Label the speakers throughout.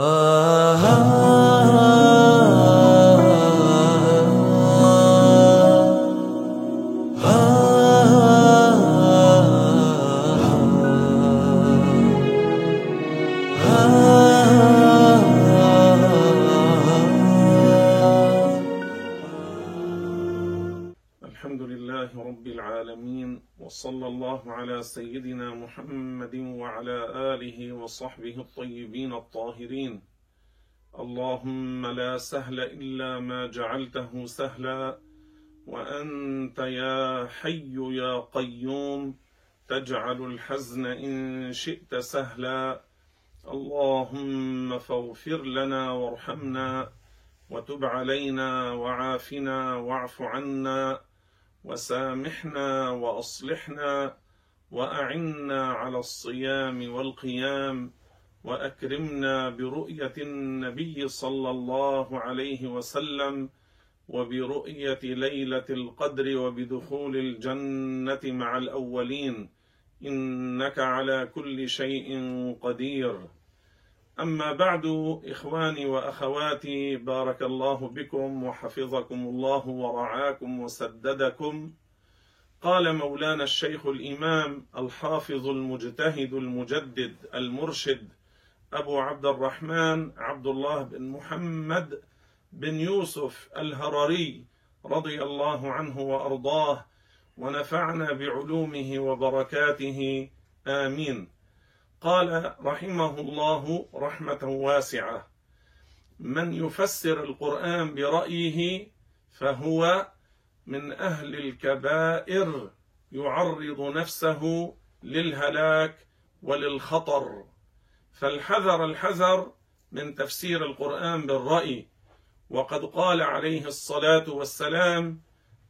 Speaker 1: Uh-huh. الطاهرين اللهم لا سهل إلا ما جعلته سهلا وأنت يا حي يا قيوم تجعل الحزن إن شئت سهلا. اللهم فاغفر لنا وارحمنا وتب علينا وعافنا واعف عنا وسامحنا وأصلحنا وأعنا على الصيام والقيام. وأكرمنا برؤية النبي صلى الله عليه وسلم وبرؤية ليلة القدر وبدخول الجنة مع الأولين. إنك على كل شيء قدير. أما بعد إخواني وأخواتي بارك الله بكم وحفظكم الله ورعاكم وسددكم. قال مولانا الشيخ الإمام الحافظ المجتهد المجدد المرشد أبو عبد الرحمن عبد الله بن محمد بن يوسف الهرري رضي الله عنه وأرضاه ونفعنا بعلومه وبركاته. آمين. قال رحمه الله رحمة واسعة من يفسر القرآن برأيه فهو من أهل الكبائر يعرض نفسه للهلاك وللخطر. فالحذر الحذر من تفسير القرآن بالرأي وقد قال عليه الصلاة والسلام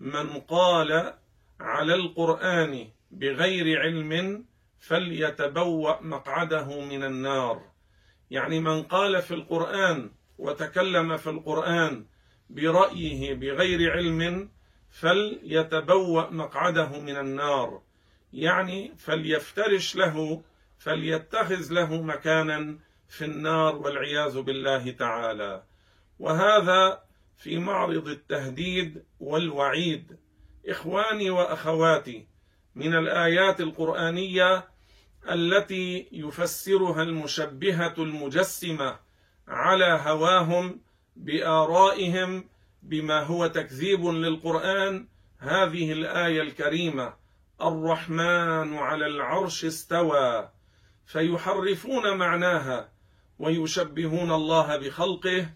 Speaker 1: من قال على القرآن بغير علم فليتبوأ مقعده من النار يعني من قال في القرآن وتكلم في القرآن برأيه بغير علم فليتبوأ مقعده من النار يعني فليفترش له فليتخذ له مكانا في النار والعياذ بالله تعالى. وهذا في معرض التهديد والوعيد. إخواني وأخواتي من الآيات القرآنية التي يفسرها المشبهة المجسمة على هواهم بآرائهم بما هو تكذيب للقرآن هذه الآية الكريمة الرحمن على العرش استوى. فيحرفون معناها ويشبهون الله بخلقه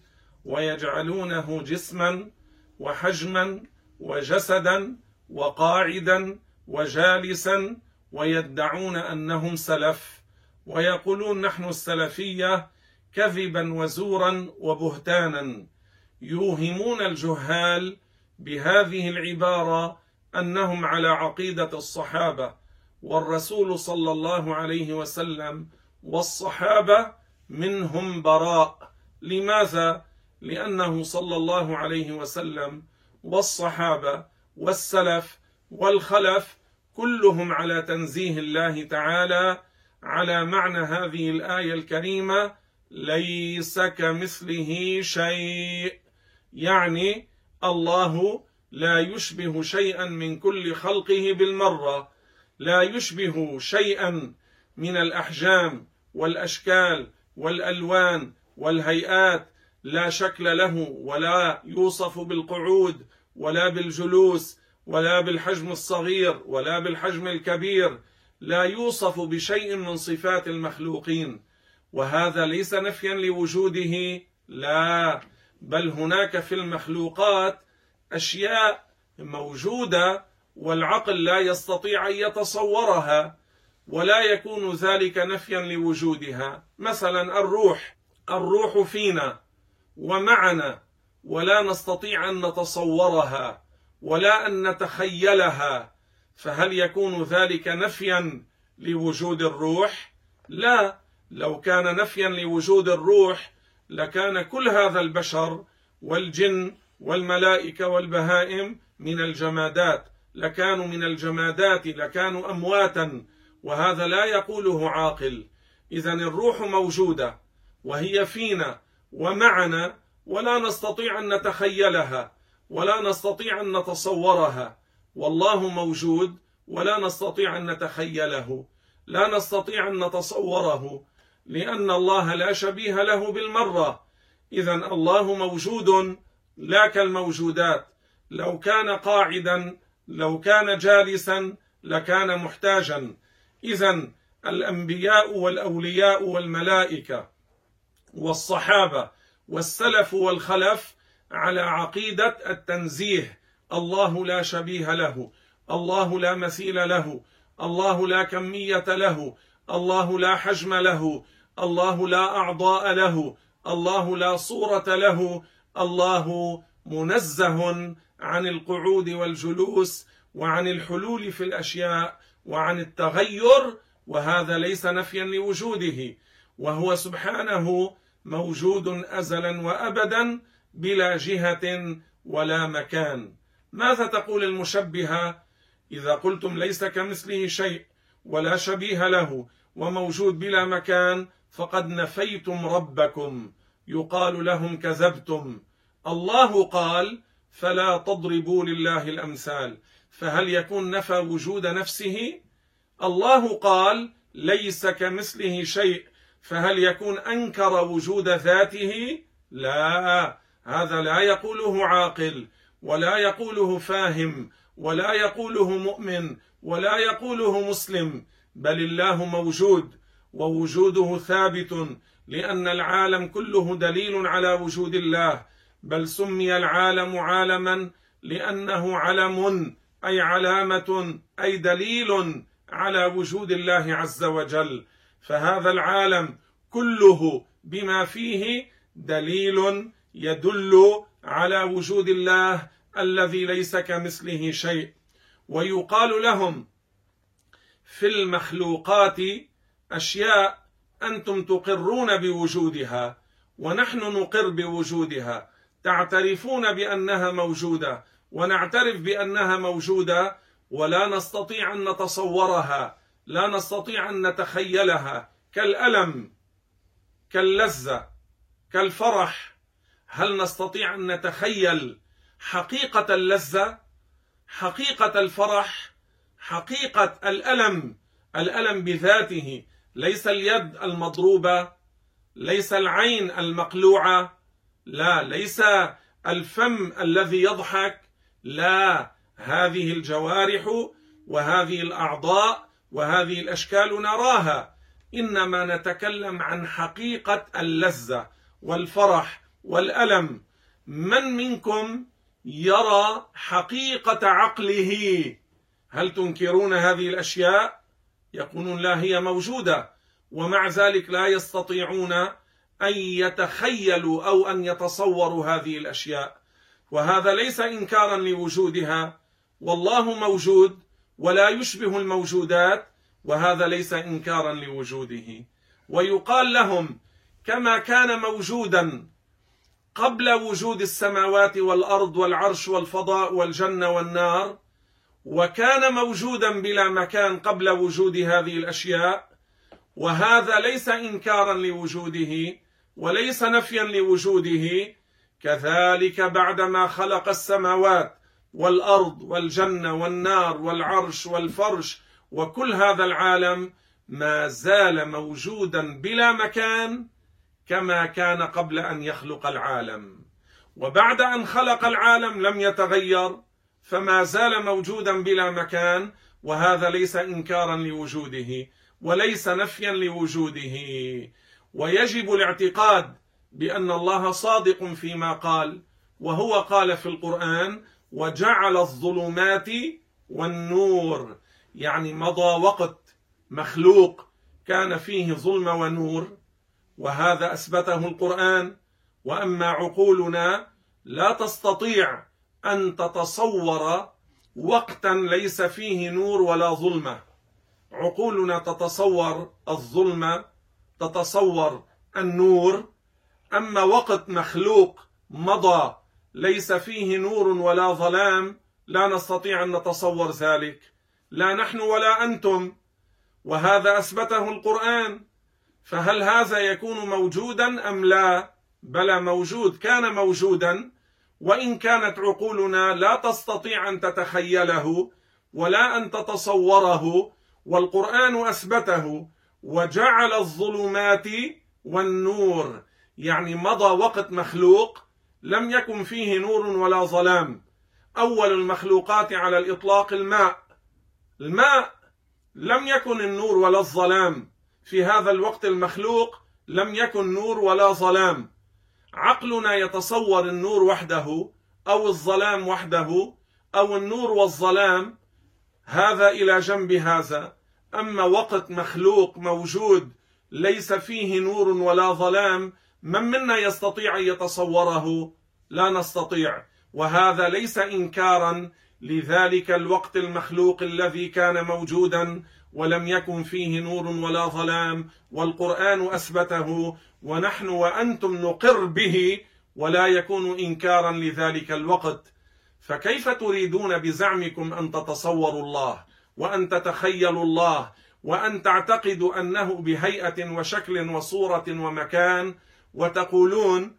Speaker 1: ويجعلونه جسما وحجما وجسدا وقاعدا وجالسا ويدعون أنهم سلف ويقولون نحن السلفية كذبا وزورا وبهتانا. يوهمون الجهال بهذه العبارة أنهم على عقيدة الصحابة. والرسول صلى الله عليه وسلم والصحابة منهم براء. لماذا؟ لأنه صلى الله عليه وسلم والصحابة والسلف والخلف كلهم على تنزيه الله تعالى على معنى هذه الآية الكريمة ليس كمثله شيء. يعني الله لا يشبه شيئا من كل خلقه بالمرة. لا يشبه شيئا من الأحجام والأشكال والألوان والهيئات. لا شكل له ولا يوصف بالقعود ولا بالجلوس ولا بالحجم الصغير ولا بالحجم الكبير. لا يوصف بشيء من صفات المخلوقين. وهذا ليس نفيا لوجوده لا. بل هناك في المخلوقات أشياء موجودة والعقل لا يستطيع أن يتصورها ولا يكون ذلك نفيا لوجودها. مثلا الروح الروح فينا ومعنا ولا نستطيع أن نتصورها ولا أن نتخيلها فهل يكون ذلك نفيا لوجود الروح؟ لا لو كان نفيا لوجود الروح لكان كل هذا البشر والجن والملائكة والبهائم من الجمادات. لكانوا من الجمادات لكانوا أمواتا وهذا لا يقوله عاقل. اذا الروح موجودة وهي فينا ومعنا ولا نستطيع أن نتخيلها ولا نستطيع أن نتصورها. والله موجود ولا نستطيع أن نتخيله لا نستطيع أن نتصوره لأن الله لا شبيه له بالمرة. اذا الله موجود لا كالموجودات. لو كان قاعدا لو كان جالسا لكان محتاجا. اذا الأنبياء والأولياء والملائكة والصحابة والسلف والخلف على عقيدة التنزيه. الله لا شبيه له الله لا مثيل له الله لا كمية له الله لا حجم له الله لا أعضاء له الله لا صورة له الله منزه عن القعود والجلوس وعن الحلول في الأشياء وعن التغير وهذا ليس نفيا لوجوده وهو سبحانه موجود ازلا وابدا بلا جهة ولا مكان. ماذا تقول المشبهة؟ إذا قلتم ليس كمثله شيء ولا شبيه له وموجود بلا مكان فقد نفيتم ربكم. يقال لهم كذبتم. الله قال فلا تضربوا لله الأمثال. فهل يكون نفى وجود نفسه؟ الله قال ليس كمثله شيء. فهل يكون أنكر وجود ذاته؟ لا. هذا لا يقوله عاقل ولا يقوله فاهم ولا يقوله مؤمن ولا يقوله مسلم. بل الله موجود ووجوده ثابت لأن العالم كله دليل على وجود الله. بل سمي العالم عالما لأنه علم أي علامة أي دليل على وجود الله عز وجل. فهذا العالم كله بما فيه دليل يدل على وجود الله الذي ليس كمثله شيء. ويقال لهم في المخلوقات أشياء أنتم تقرون بوجودها ونحن نقر بوجودها. تعترفون بأنها موجودة ونعترف بأنها موجودة ولا نستطيع أن نتصورها لا نستطيع أن نتخيلها كالألم كاللذة كالفرح. هل نستطيع أن نتخيل حقيقة اللذة حقيقة الفرح حقيقة الألم؟ الألم بذاته ليس اليد المضروبة ليس العين المقلوعة. لا ليس الفم الذي يضحك. لا هذه الجوارح وهذه الأعضاء وهذه الأشكال نراها. إنما نتكلم عن حقيقة اللذة والفرح والألم. من منكم يرى حقيقة عقله؟ هل تنكرون هذه الأشياء؟ يقولون لا هي موجودة ومع ذلك لا يستطيعون أن يتخيلوا أو أن يتصوروا هذه الأشياء. وهذا ليس انكارا لوجودها. والله موجود ولا يشبه الموجودات وهذا ليس انكارا لوجوده. ويقال لهم كما كان موجودا قبل وجود السماوات والأرض والعرش والفضاء والجنة والنار وكان موجودا بلا مكان قبل وجود هذه الأشياء. وهذا ليس انكارا لوجوده وليس نفيا لوجوده كذلك بعدما خلق السماوات والأرض والجنة والنار والعرش والفرش وكل هذا العالم ما زال موجودا بلا مكان كما كان قبل أن يخلق العالم. وبعد أن خلق العالم لم يتغير فما زال موجودا بلا مكان وهذا ليس انكارا لوجوده. وليس نفيا لوجوده. ويجب الاعتقاد بأن الله صادق فيما قال وهو قال في القرآن وجعل الظلمات والنور. يعني مضى وقت مخلوق كان فيه ظلم ونور وهذا أثبته القرآن. وأما عقولنا لا تستطيع أن تتصور وقتا ليس فيه نور ولا ظلمة. عقولنا تتصور الظلمه تتصور النور. أما وقت مخلوق مضى ليس فيه نور ولا ظلام لا نستطيع أن نتصور ذلك. لا نحن ولا أنتم. وهذا أثبته القرآن. فهل هذا يكون موجودا أم لا؟ بلى موجود كان موجودا. وإن كانت عقولنا لا تستطيع أن تتخيله ولا أن تتصوره والقرآن أثبته وجعل الظلمات والنور. يعني مضى وقت مخلوق لم يكن فيه نور ولا ظلام. أول المخلوقات على الإطلاق الماء. الماء لم يكن النور ولا الظلام. في هذا الوقت المخلوق لم يكن نور ولا ظلام. عقلنا يتصور النور وحده أو الظلام وحده أو النور والظلام هذا إلى جنب هذا. أما وقت مخلوق موجود ليس فيه نور ولا ظلام من منا يستطيع أن يتصوره؟ لا نستطيع. وهذا ليس انكارا لذلك الوقت المخلوق الذي كان موجودا ولم يكن فيه نور ولا ظلام والقرآن أثبته ونحن وأنتم نقر به ولا يكون انكارا لذلك الوقت. فكيف تريدون بزعمكم أن تتصوروا الله وأن تتخيلوا الله وأن تعتقدوا أنه بهيئة وشكل وصورة ومكان وتقولون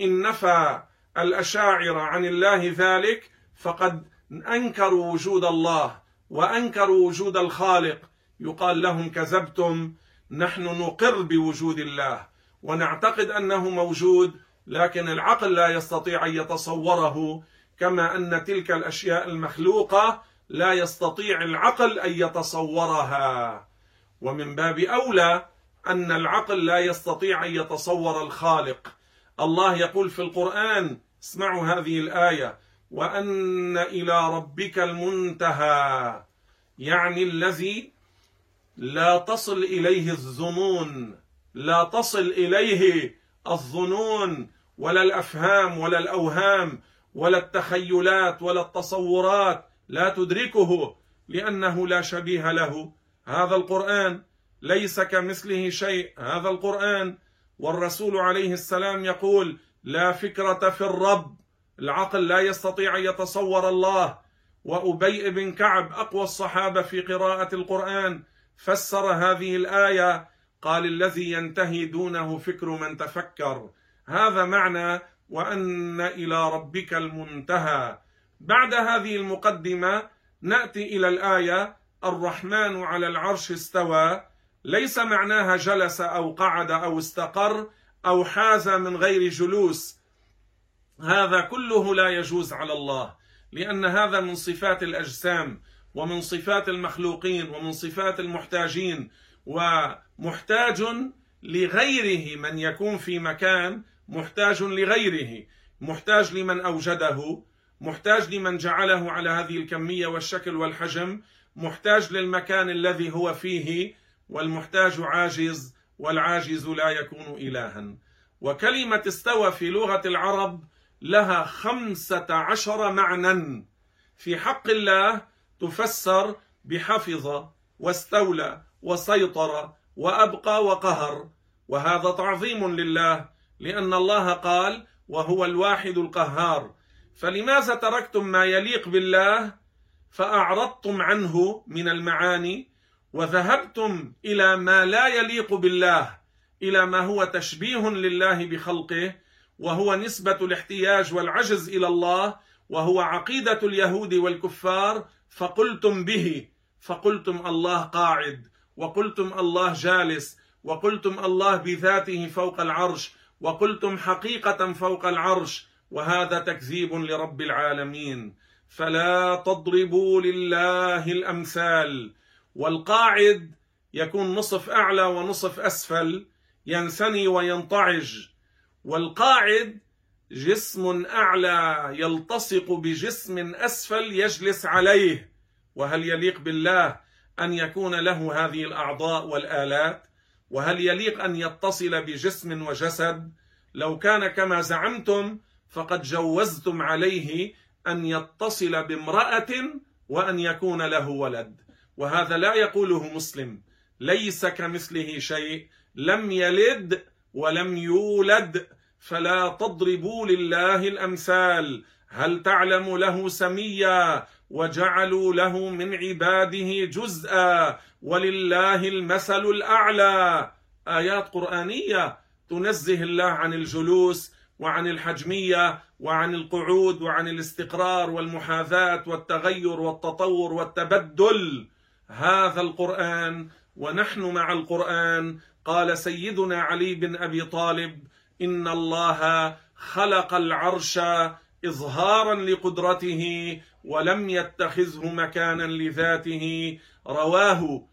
Speaker 1: إن نفى الاشاعره عن الله ذلك فقد أنكروا وجود الله وأنكروا وجود الخالق. يقال لهم كذبتم نحن نقر بوجود الله ونعتقد أنه موجود لكن العقل لا يستطيع أن يتصوره كما أن تلك الأشياء المخلوقة لا يستطيع العقل أن يتصورها. ومن باب أولى أن العقل لا يستطيع أن يتصور الخالق. الله يقول في القرآن اسمعوا هذه الآية وأن إلى ربك المنتهى يعني الذي لا تصل إليه الظنون لا تصل إليه الظنون ولا الأفهام ولا الأوهام. ولا التخيلات ولا التصورات لا تدركه لأنه لا شبيه له. هذا القرآن ليس كمثله شيء هذا القرآن والرسول عليه السلام يقول لا فكرة في الرب العقل لا يستطيع أن يتصور الله. وأبي بن كعب أقوى الصحابة في قراءة القرآن فسر هذه الآية قال الذي ينتهي دونه فكر من تفكر. هذا معنى وأن إلى ربك المنتهى. بعد هذه المقدمة نأتي إلى الآية الرحمن على العرش استوى. ليس معناها جلس أو قعد أو استقر أو حاز من غير جلوس. هذا كله لا يجوز على الله لأن هذا من صفات الأجسام ومن صفات المخلوقين ومن صفات المحتاجين. ومحتاج لغيره من يكون في مكان محتاج لغيره محتاج لمن أوجده محتاج لمن جعله على هذه الكمية والشكل والحجم محتاج للمكان الذي هو فيه والمحتاج عاجز والعاجز لا يكون إلها. وكلمة استوى في لغة العرب لها خمسة عشر معنى. في حق الله تفسر بحفظ واستولى وسيطر وأبقى وقهر. وهذا تعظيم لله لأن الله قال وهو الواحد القهار فلماذا تركتم ما يليق بالله فأعرضتم عنه من المعاني وذهبتم إلى ما لا يليق بالله إلى ما هو تشبيه لله بخلقه وهو نسبة الاحتياج والعجز إلى الله وهو عقيدة اليهود والكفار فقلتم به فقلتم الله قاعد وقلتم الله جالس وقلتم الله بذاته فوق العرش وقلتم حقيقة فوق العرش وهذا تكذيب لرب العالمين. فلا تضربوا لله الأمثال. والقاعد يكون نصف أعلى ونصف أسفل ينثني وينطعج. والقاعد جسم أعلى يلتصق بجسم أسفل يجلس عليه. وهل يليق بالله أن يكون له هذه الأعضاء والآلات؟ وهل يليق أن يتصل بجسم وجسد؟ لو كان كما زعمتم فقد جوزتم عليه أن يتصل بامرأة وأن يكون له ولد. وهذا لا يقوله مسلم. ليس كمثله شيء. لم يلد ولم يولد. فلا تضربوا لله الأمثال. هل تعلم له سميا وجعلوا له من عباده جزءا ولله المثل الأعلى؟ آيات قرآنية تنزه الله عن الجلوس وعن الحجمية وعن القعود وعن الاستقرار والمحاذاة والتغير والتطور والتبدل. هذا القرآن ونحن مع القرآن. قال سيدنا علي بن أبي طالب إن الله خلق العرش إظهارا لقدرته ولم يتخذه مكانا لذاته. رواه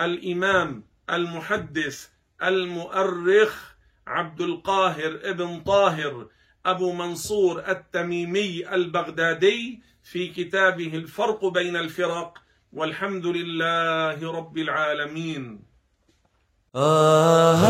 Speaker 1: الإمام المحدث المؤرخ عبد القاهر ابن طاهر أبو منصور التميمي البغدادي في كتابه الفرق بين الفرق. والحمد لله رب العالمين. آه.